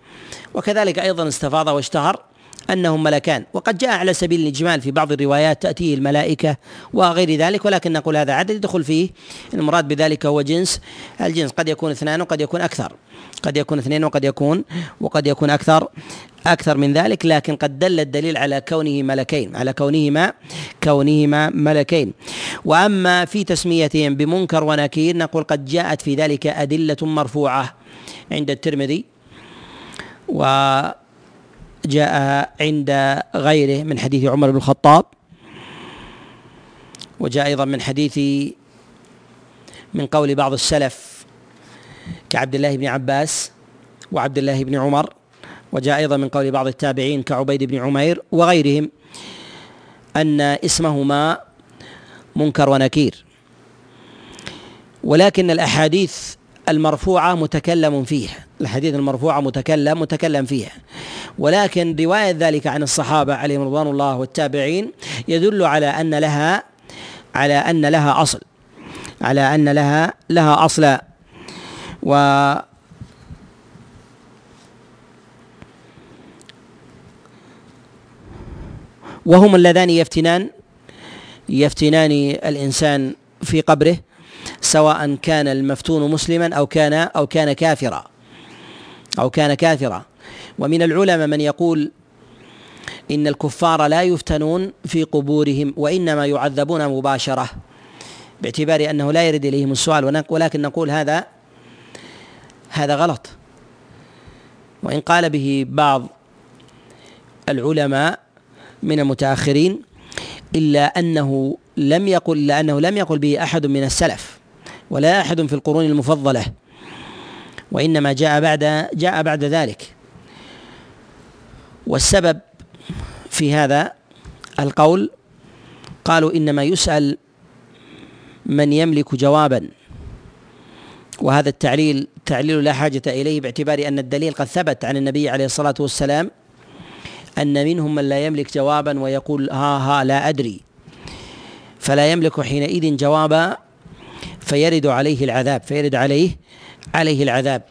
وكذلك أيضا استفاض واشتهر أنهم ملكان. وقد جاء على سبيل الإجمال في بعض الروايات تأتيه الملائكة وغير ذلك ولكن نقول هذا عدد يدخل فيه. المراد بذلك هو جنس. الجنس قد يكون اثنان وقد يكون أكثر. قد يكون اثنين وقد يكون وقد يكون أكثر أكثر من ذلك لكن قد دل الدليل على كونه ملكين على كونهما كونهما ملكين. وأما في تسميتهم بمنكر ونكير نقول قد جاءت في ذلك أدلة مرفوعة عند الترمذي. وجاء عند غيره من حديث عمر بن الخطاب وجاء أيضا من حديث من قول بعض السلف كعبد الله بن عباس وعبد الله بن عمر وجاء أيضا من قول بعض التابعين كعبيد بن عمير وغيرهم أن اسمهما منكر ونكير. ولكن الأحاديث المرفوعة متكلم فيها. الحديث المرفوعة متكلم متكلم فيها. ولكن رواية ذلك عن الصحابة عليهم رضوان الله والتابعين يدل على أن لها على أن لها أصل على أن لها لها أصلا و وهم اللذان يفتنان يفتنان الإنسان في قبره. سواء كان المفتون مسلما أو كان أو كان كافرا. أو كان كافرا. ومن العلماء من يقول إن الكفار لا يفتنون في قبورهم وإنما يعذبون مباشرة باعتبار أنه لا يرد إليهم السؤال. ولكن نقول هذا هذا غلط. وإن قال به بعض العلماء من المتأخرين إلا أنه لم يقل إلا أنه لم يقل به أحد من السلف. ولا أحد في القرون المفضلة وإنما جاء بعد جاء بعد ذلك. والسبب في هذا القول قالوا إنما يسأل من يملك جوابا. وهذا التعليل تعليل لا حاجة إليه باعتبار أن الدليل قد ثبت عن النبي عليه الصلاة والسلام أن منهم من لا يملك جوابا ويقول ها ها لا أدري. فلا يملك حينئذ جوابا فيرد عليه العذاب فيرد عليه عليه العذاب.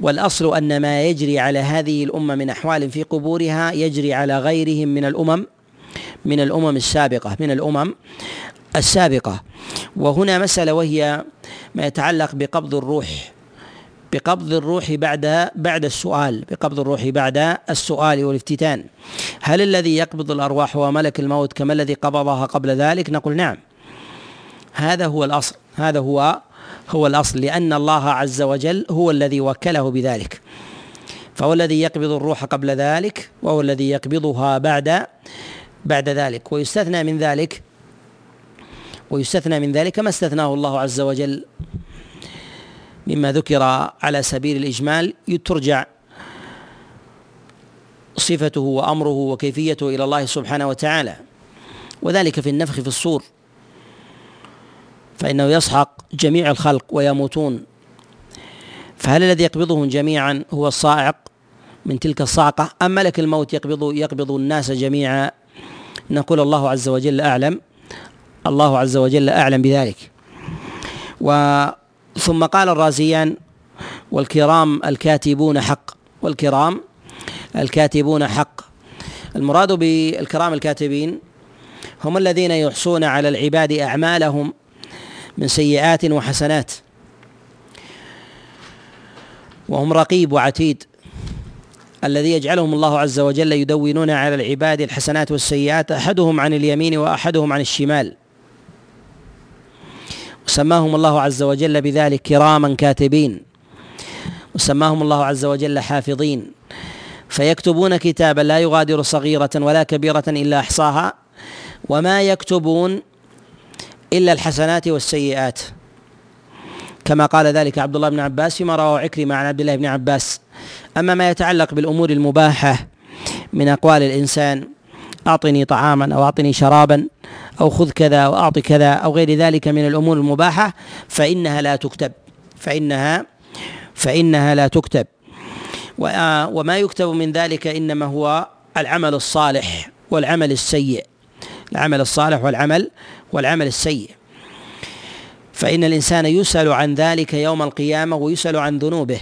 والأصل أن ما يجري على هذه الأمة من أحوال في قبورها يجري على غيرهم من الأمم من الأمم السابقة من الأمم السابقة. وهنا مسألة وهي ما يتعلق بقبض الروح بقبض الروح بعد بعد السؤال بقبض الروح بعد السؤال والافتتان. هل الذي يقبض الأرواح هو ملك الموت كما الذي قبضها قبل ذلك؟ نقول نعم. هذا هو الأصل هذا هو هو الأصل لأن الله عز وجل هو الذي وكله بذلك. فهو الذي يقبض الروح قبل ذلك وهو الذي يقبضها بعد بعد ذلك. ويستثنى من ذلك ويستثنى من ذلك ما استثناه الله عز وجل مما ذكر على سبيل الإجمال. ترجع صفته وأمره وكيفيته إلى الله سبحانه وتعالى. وذلك في النفخ في الصور. فإنه يسحق جميع الخلق ويموتون. فهل الذي يقبضهم جميعا هو الصاعق من تلك الصاعقة أم ملك الموت يقبض يقبض الناس جميعا؟ نقول الله عز وجل أعلم. الله عز وجل أعلم بذلك. و ثم قال الرازيان والكرام الكاتبون حق. والكرام الكاتبون حق. المراد بالكرام الكاتبين هم الذين يحصون على العباد أعمالهم من سيئات وحسنات. وهم رقيب وعتيد الذي يجعلهم الله عز وجل يدونون على العباد الحسنات والسيئات أحدهم عن اليمين وأحدهم عن الشمال. وسماهم الله عز وجل بذلك كراما كاتبين. وسماهم الله عز وجل حافظين. فيكتبون كتابا لا يغادر صغيرة ولا كبيرة إلا أحصاها وما يكتبون إلا الحسنات والسيئات. كما قال ذلك عبد الله بن عباس فيما رواه عكرمة عن عبد الله بن عباس. أما ما يتعلق بالأمور المباحة من أقوال الإنسان أعطني طعاما أو أعطني شرابا أو خذ كذا وأعط كذا أو غير ذلك من الأمور المباحة فإنها لا تكتب. فإنها فإنها لا تكتب. وما يكتب من ذلك إنما هو العمل الصالح والعمل السيء. العمل الصالح والعمل والعمل السيء. فإن الإنسان يسأل عن ذلك يوم القيامة ويسأل عن ذنوبه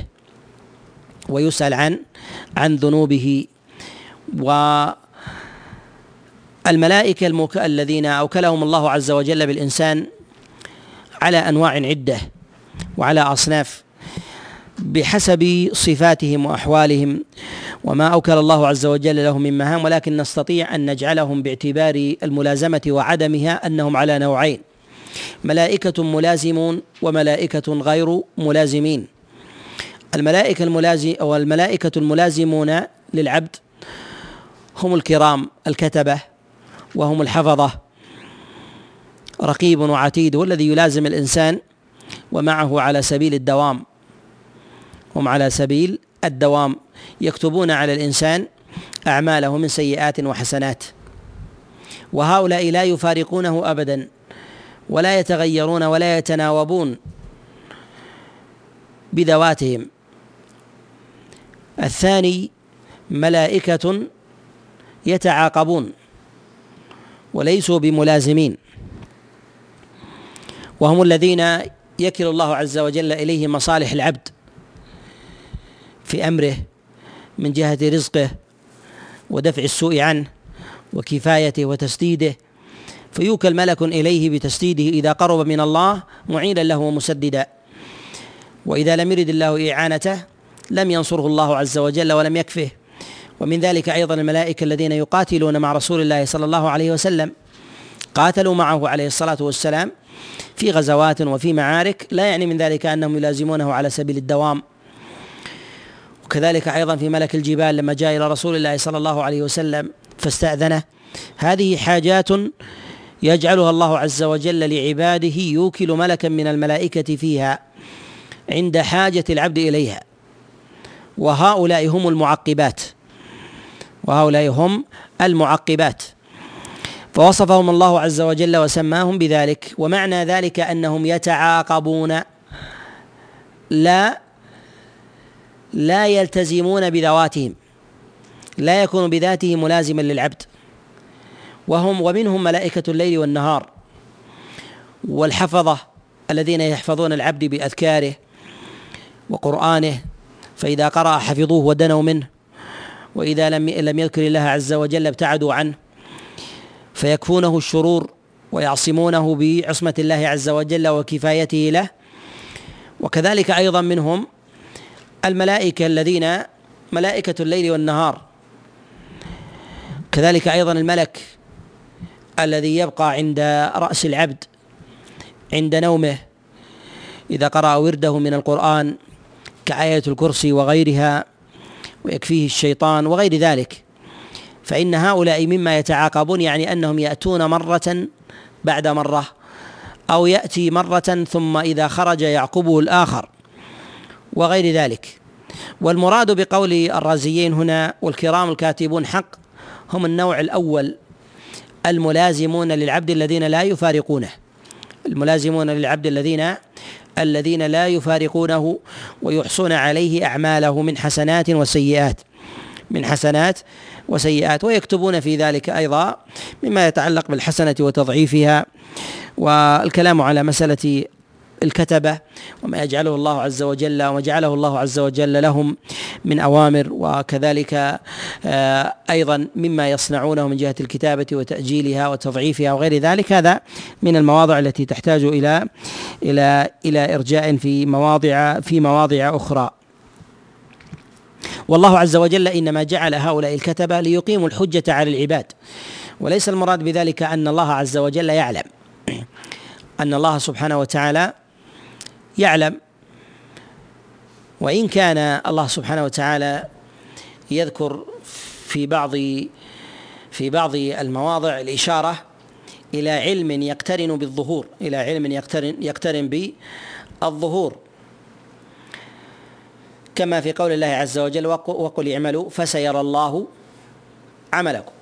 ويسأل عن عن ذنوبه. والملائكة المك... الذين أوكلهم الله عز وجل بالإنسان على أنواع عدة وعلى أصناف بحسب صفاتهم وأحوالهم وما أوكل الله عز وجل لهم من مهام ولكن نستطيع أن نجعلهم باعتبار الملازمة وعدمها أنهم على نوعين ملائكة ملازمون وملائكة غير ملازمين. الملائكة الملازم أو الملائكة الملازمون للعبد هم الكرام الكتبة وهم الحفظة. رقيب وعتيد والذي يلازم الإنسان ومعه على سبيل الدوام. هم على سبيل الدوام يكتبون على الإنسان أعماله من سيئات وحسنات. وهؤلاء لا يفارقونه أبدا ولا يتغيرون ولا يتناوبون بذواتهم. الثاني ملائكة يتعاقبون وليسوا بملازمين. وهم الذين يكل الله عز وجل اليه مصالح العبد في أمره من جهة رزقه ودفع السوء عنه وكفايته وتسديده. فيوكل ملك إليه بتسديده إذا قرب من الله معينا له ومسددا. وإذا لم يرد الله إعانته لم ينصره الله عز وجل ولم يكفه. ومن ذلك أيضا الملائكة الذين يقاتلون مع رسول الله صلى الله عليه وسلم قاتلوا معه عليه الصلاة والسلام في غزوات وفي معارك. لا يعني من ذلك أنهم يلازمونه على سبيل الدوام. وكذلك أيضا في ملك الجبال لما جاء إلى رسول الله صلى الله عليه وسلم فاستأذنه. هذه حاجات يجعلها الله عز وجل لعباده يوكل ملكا من الملائكة فيها عند حاجة العبد إليها. وهؤلاء هم المعقبات. وهؤلاء هم المعقبات. فوصفهم الله عز وجل وسماهم بذلك. ومعنى ذلك أنهم يتعاقبون. لا لا يلتزمون بذواتهم لا يكون بذاته ملازما للعبد. وهم ومنهم ملائكة الليل والنهار والحفظة الذين يحفظون العبد بأذكاره وقرآنه فإذا قرأ حفظوه ودنوا منه وإذا لم لم يذكر الله عز وجل ابتعدوا عنه فيكفونه الشرور ويعصمونه بعصمة الله عز وجل وكفايته له. وكذلك أيضا منهم الملائكة الذين ملائكة الليل والنهار. كذلك أيضا الملك الذي يبقى عند رأس العبد عند نومه إذا قرأ ورده من القرآن كآية الكرسي وغيرها ويكفيه الشيطان وغير ذلك. فإن هؤلاء مما يتعاقبون يعني أنهم يأتون مرة بعد مرة أو يأتي مرة ثم إذا خرج يعقبه الآخر. وغير ذلك. والمراد بقول الرازيين هنا والكرام الكاتبون حق هم النوع الأول الملازمون للعبد الذين لا يفارقونه. الملازمون للعبد الذين الذين لا يفارقونه ويحصون عليه أعماله من حسنات وسيئات من حسنات وسيئات ويكتبون في ذلك أيضا مما يتعلق بالحسنة وتضعيفها. والكلام على مسألة الكتبة وما يجعله الله عز وجل وما جعله الله عز وجل لهم من أوامر وكذلك آه، أيضا مما يصنعونه من جهة الكتابة وتأجيلها وتضعيفها وغير ذلك. هذا من المواضع التي تحتاج إلى إلى إلى إرجاء في مواضع في مواضع أخرى. والله عز وجل إنما جعل هؤلاء الكتبة ليقيموا الحجة على العباد. وليس المراد بذلك أن الله عز وجل يعلم. أن الله سبحانه وتعالى يعلم. وإن كان الله سبحانه وتعالى يذكر في بعض في بعض المواضع الإشارة إلى علم يقترن بالظهور إلى علم يقترن يقترن بالظهور. كما في قول الله عز وجل وقل اعملوا فسيرى الله عملكم.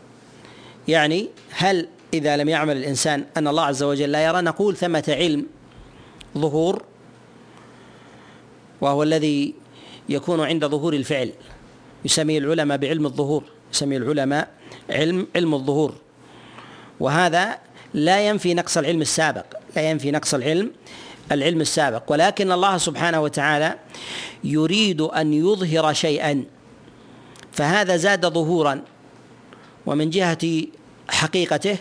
يعني هل إذا لم يعمل الإنسان أن الله عز وجل لا يرى؟ نقول ثمة علم ظهور وهو الذي يكون عند ظهور الفعل. يسميه العلماء بعلم الظهور. يسميه العلماء علم علم الظهور. وهذا لا ينفي نقص العلم السابق. لا ينفي نقص العلم العلم السابق. ولكن الله سبحانه وتعالى يريد أن يظهر شيئا. فهذا زاد ظهورا. ومن جهة حقيقته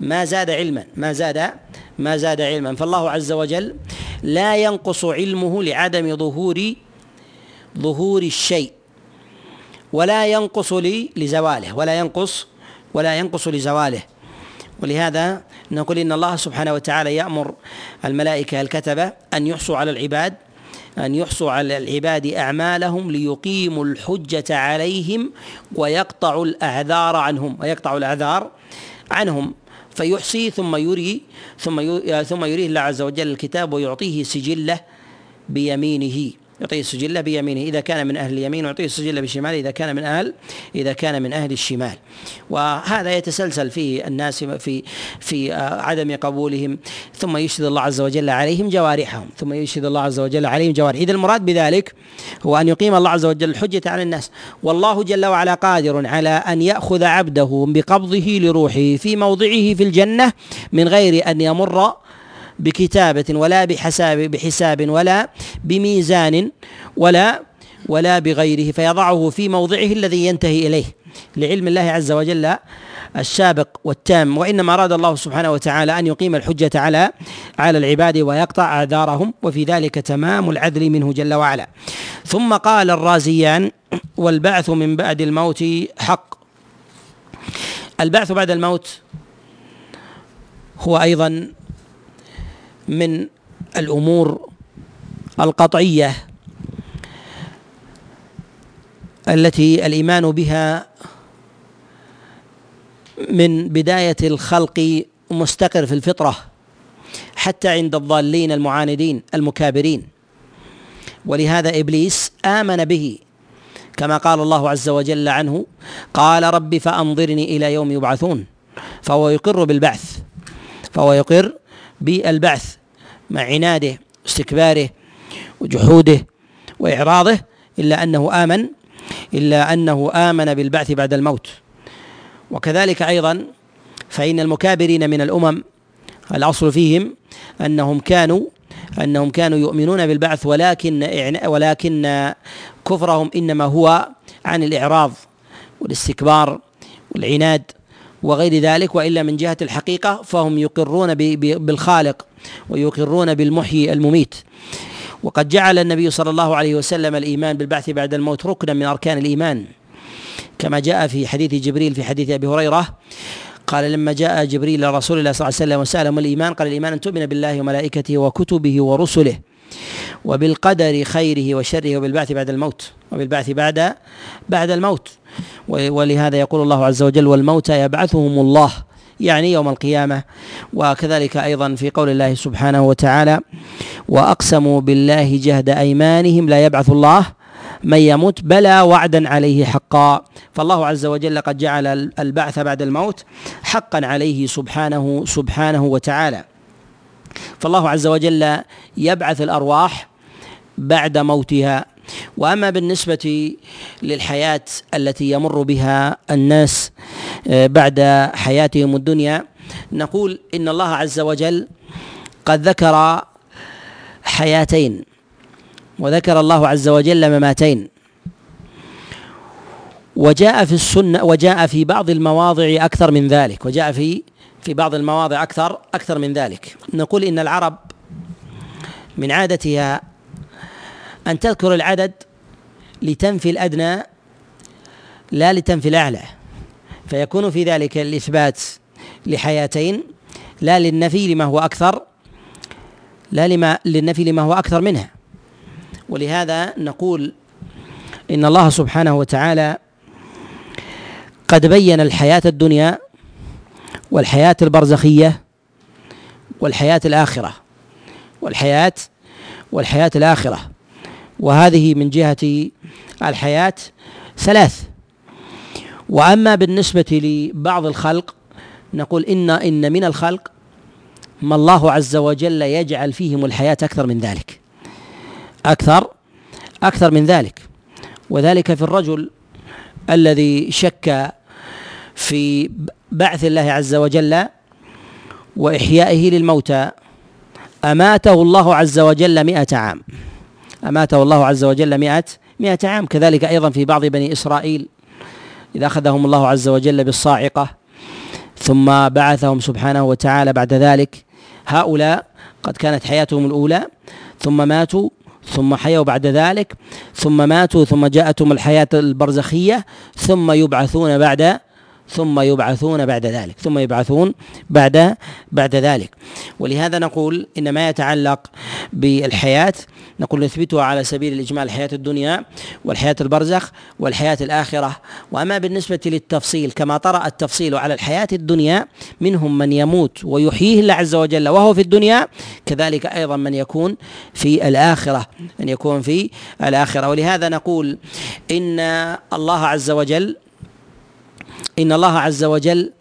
ما زاد علما. ما زاد ما زاد علما. فالله عز وجل لا ينقص علمه لعدم ظهور ظهور الشيء ولا ينقص لزواله ولا ينقص ولا ينقص لزواله. ولهذا نقول إن الله سبحانه وتعالى يأمر الملائكة الكتبة أن يحصوا على العباد أن يحصوا على العباد أعمالهم ليقيموا الحجة عليهم ويقطعوا الأعذار عنهم ويقطعوا الأعذار عنهم. فيحصي ثم يري ثم يريه الله عز وجل الكتاب ويعطيه سجلة بيمينه. يعطيه السجلة بيمينه إذا كان من أهل اليمين ويعطيه السجلة بشماله إذا كان من أهل إذا كان من أهل الشمال. وهذا يتسلسل فيه الناس في في عدم قبولهم ثم يشهد الله عز وجل عليهم جوارحهم ثم يشهد الله عز وجل عليهم جوارح إذا المراد بذلك هو أن يقيم الله عز وجل الحجة على الناس. والله جل وعلا قادر على أن يأخذ عبده بقبضه لروحه في موضعه في الجنة من غير أن يمر بكتابة ولا بحساب بحساب ولا بميزان ولا ولا بغيره فيضعه في موضعه الذي ينتهي إليه. لعلم الله عز وجل السابق والتام. وإنما أراد الله سبحانه وتعالى أن يقيم الحجة على على العباد ويقطع اعذارهم وفي ذلك تمام العدل منه جل وعلا. ثم قال الرازيان والبعث من بعد الموت حق. البعث بعد الموت هو أيضا من الأمور القطعية التي الإيمان بها من بداية الخلق مستقر في الفطرة حتى عند الضالين المعاندين المكابرين. ولهذا إبليس آمن به كما قال الله عز وجل عنه قال رب فأنظرني إلى يوم يبعثون فهو يقر بالبعث فهو يقر بالبعث. مع عناده واستكباره وجحوده وإعراضه إلا أنه آمن إلا أنه آمن بالبعث بعد الموت. وكذلك أيضا فإن المكابرين من الأمم الأصل فيهم أنهم كانوا أنهم كانوا يؤمنون بالبعث ولكن ولكن كفرهم إنما هو عن الإعراض والاستكبار والعناد. وغير ذلك وإلا من جهة الحقيقة فهم يقرون بالخالق ويقرون بالمحيي المميت. وقد جعل النبي صلى الله عليه وسلم الإيمان بالبعث بعد الموت ركنا من أركان الإيمان. كما جاء في حديث جبريل في حديث أبي هريرة قال لما جاء جبريل إلى رسول الله صلى الله عليه وسلم وساله ما الإيمان؟ قال الإيمان أن تؤمن بالله وملائكته وكتبه ورسله. وبالقدر خيره وشره وبالبعث بعد الموت وبالبعث بعد بعد الموت. ولهذا يقول الله عز وجل والموتى يبعثهم الله يعني يوم القيامة. وكذلك أيضا في قول الله سبحانه وتعالى وأقسموا بالله جهد أيمانهم لا يبعث الله من يموت بلى وعدا عليه حقا. فالله عز وجل قد جعل البعث بعد الموت حقا عليه سبحانه سبحانه وتعالى. فالله عز وجل يبعث الأرواح بعد موتها. وأما بالنسبة للحياة التي يمر بها الناس آه، بعد حياتهم الدنيا نقول إن الله عز وجل قد ذكر حياتين وذكر الله عز وجل مماتين. وجاء في السنة وجاء في بعض المواضع أكثر من ذلك وجاء في في بعض المواضع أكثر أكثر من ذلك. نقول إن العرب من عادتها أن تذكر العدد لتنفي الأدنى لا لتنفي الأعلى. فيكون في ذلك الإثبات لحياتين لا للنفي لما هو أكثر لا لما للنفي لما هو أكثر منها. ولهذا نقول إن الله سبحانه وتعالى قد بين الحياة الدنيا والحياة البرزخية والحياة الآخرة والحياة والحياة الآخرة. وهذه من جهة الحياة ثلاث. وأما بالنسبة لبعض الخلق نقول إن إن من الخلق ما الله عز وجل يجعل فيهم الحياة أكثر من ذلك. أكثر أكثر من ذلك. وذلك في الرجل الذي شك في بعث الله عز وجل وإحيائه للموتى. أماته الله عز وجل مئة عام. أماته الله عز وجل مئة مئة عام. كذلك أيضا في بعض بني إسرائيل إذا أخذهم الله عز وجل بالصاعقة ثم بعثهم سبحانه وتعالى بعد ذلك. هؤلاء قد كانت حياتهم الأولى ثم ماتوا ثم حيوا بعد ذلك ثم ماتوا ثم جاءتهم الحياة البرزخية ثم يبعثون بعد ثم يبعثون بعد ذلك ثم يبعثون بعد بعد ذلك. ولهذا نقول ان ما يتعلق بالحياة نقول نثبتها على سبيل الإجمال الحياة الدنيا والحياة البرزخ والحياة الآخرة. وأما بالنسبة للتفصيل كما طرا التفصيل على الحياة الدنيا منهم من يموت ويحييه الله عز وجل وهو في الدنيا كذلك أيضا من يكون في الآخرة ان يكون في الآخرة. ولهذا نقول إن الله عز وجل إن الله عز وجل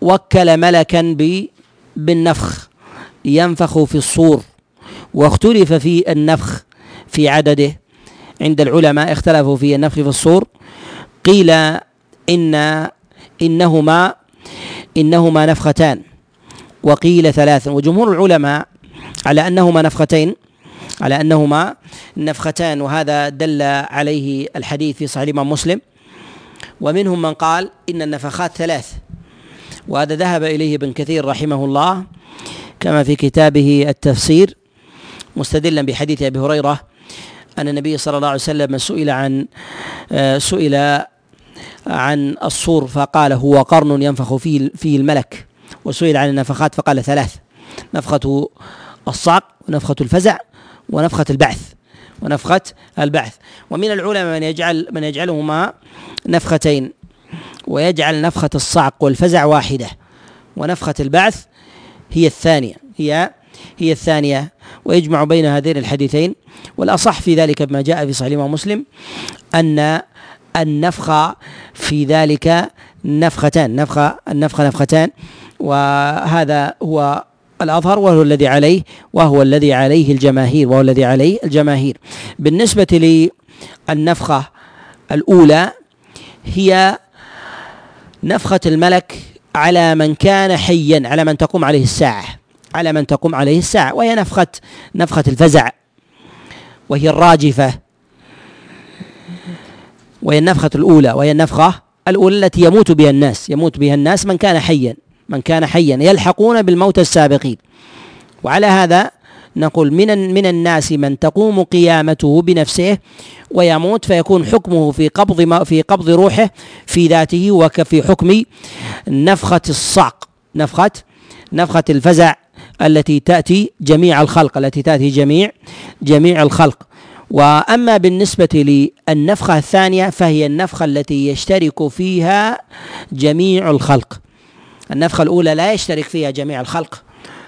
وكل ملكا بالنفخ ينفخ في الصور واختلف في النفخ في عدده. عند العلماء اختلفوا في النفخ في الصور. قيل ان انهما إنهما نفختان وقيل ثلاث. وجمهور العلماء على أنهما نفختين على أنهما نفختان وهذا دل عليه الحديث في صحيح الإمام مسلم. ومنهم من قال إن النفخات ثلاث وهذا ذهب إليه ابن كثير رحمه الله كما في كتابه التفسير مستدلا بحديث أبي هريرة أن النبي صلى الله عليه وسلم سئل عن آه، سئل عن الصور فقال هو قرن ينفخ فيه فيه الملك وسئل عن النفخات فقال ثلاث نفخة الصعق ونفخة الفزع ونفخة البعث. ونفخة البعث. ومن العلماء من يجعل من يجعلهما نفختين. ويجعل نفخة الصعق والفزع واحدة. ونفخة البعث هي الثانية. هي هي الثانية. ويجمع بين هذين الحديثين. والأصح في ذلك بما جاء في صحيح مسلم أن النفخ في ذلك نفختان. نفخة النفخة نفختان. وهذا هو الأظهر وهو الذي عليه وهو الذي عليه الجماهير وهو الذي عليه الجماهير. بالنسبة للنفخة الأولى هي نفخة الملك على من كان حيا على من تقوم عليه الساعة على من تقوم عليه الساعة وهي نفخة نفخة الفزع وهي الراجفة. وهي النفخة الأولى وهي النفخة الأولى التي يموت بها الناس يموت بها الناس من كان حيا. من كان حيا يلحقون بالموت السابقين. وعلى هذا نقول من من الناس من تقوم قيامته بنفسه ويموت فيكون حكمه في قبض في قبض روحه في ذاته وكفي حكم نفخة الصعق. نفخة نفخة الفزع التي تأتي جميع الخلق التي تأتي جميع جميع الخلق. وأما بالنسبة للنفخة الثانية فهي النفخة التي يشترك فيها جميع الخلق. النفخة الأولى لا يشترك فيها جميع الخلق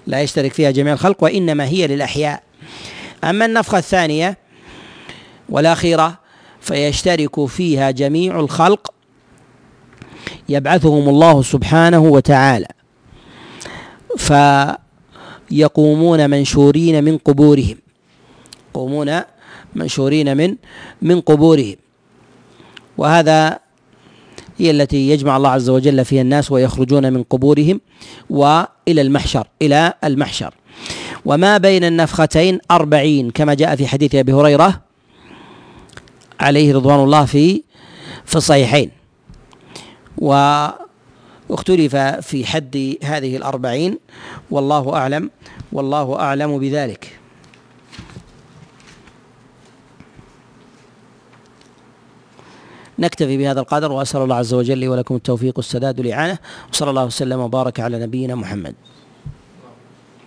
لا يشترك فيها جميع الخلق وإنما هي للأحياء. أما النفخة الثانية والأخيرة فيشترك فيها جميع الخلق يبعثهم الله سبحانه وتعالى فيقومون منشورين من قبورهم يقومون منشورين من من قبورهم. وهذا هي التي يجمع الله عز وجل فيها الناس ويخرجون من قبورهم وإلى المحشر إلى المحشر. وما بين النفختين أربعين كما جاء في حديث أبي هريرة عليه رضوان الله في في الصحيحين. واختلف في حد هذه الأربعين والله أعلم والله أعلم بذلك. نكتفي بهذا القدر وأسأل الله عز وجل لي ولكم التوفيق والسداد والإعانة وصلى الله وسلم وبارك على نبينا محمد.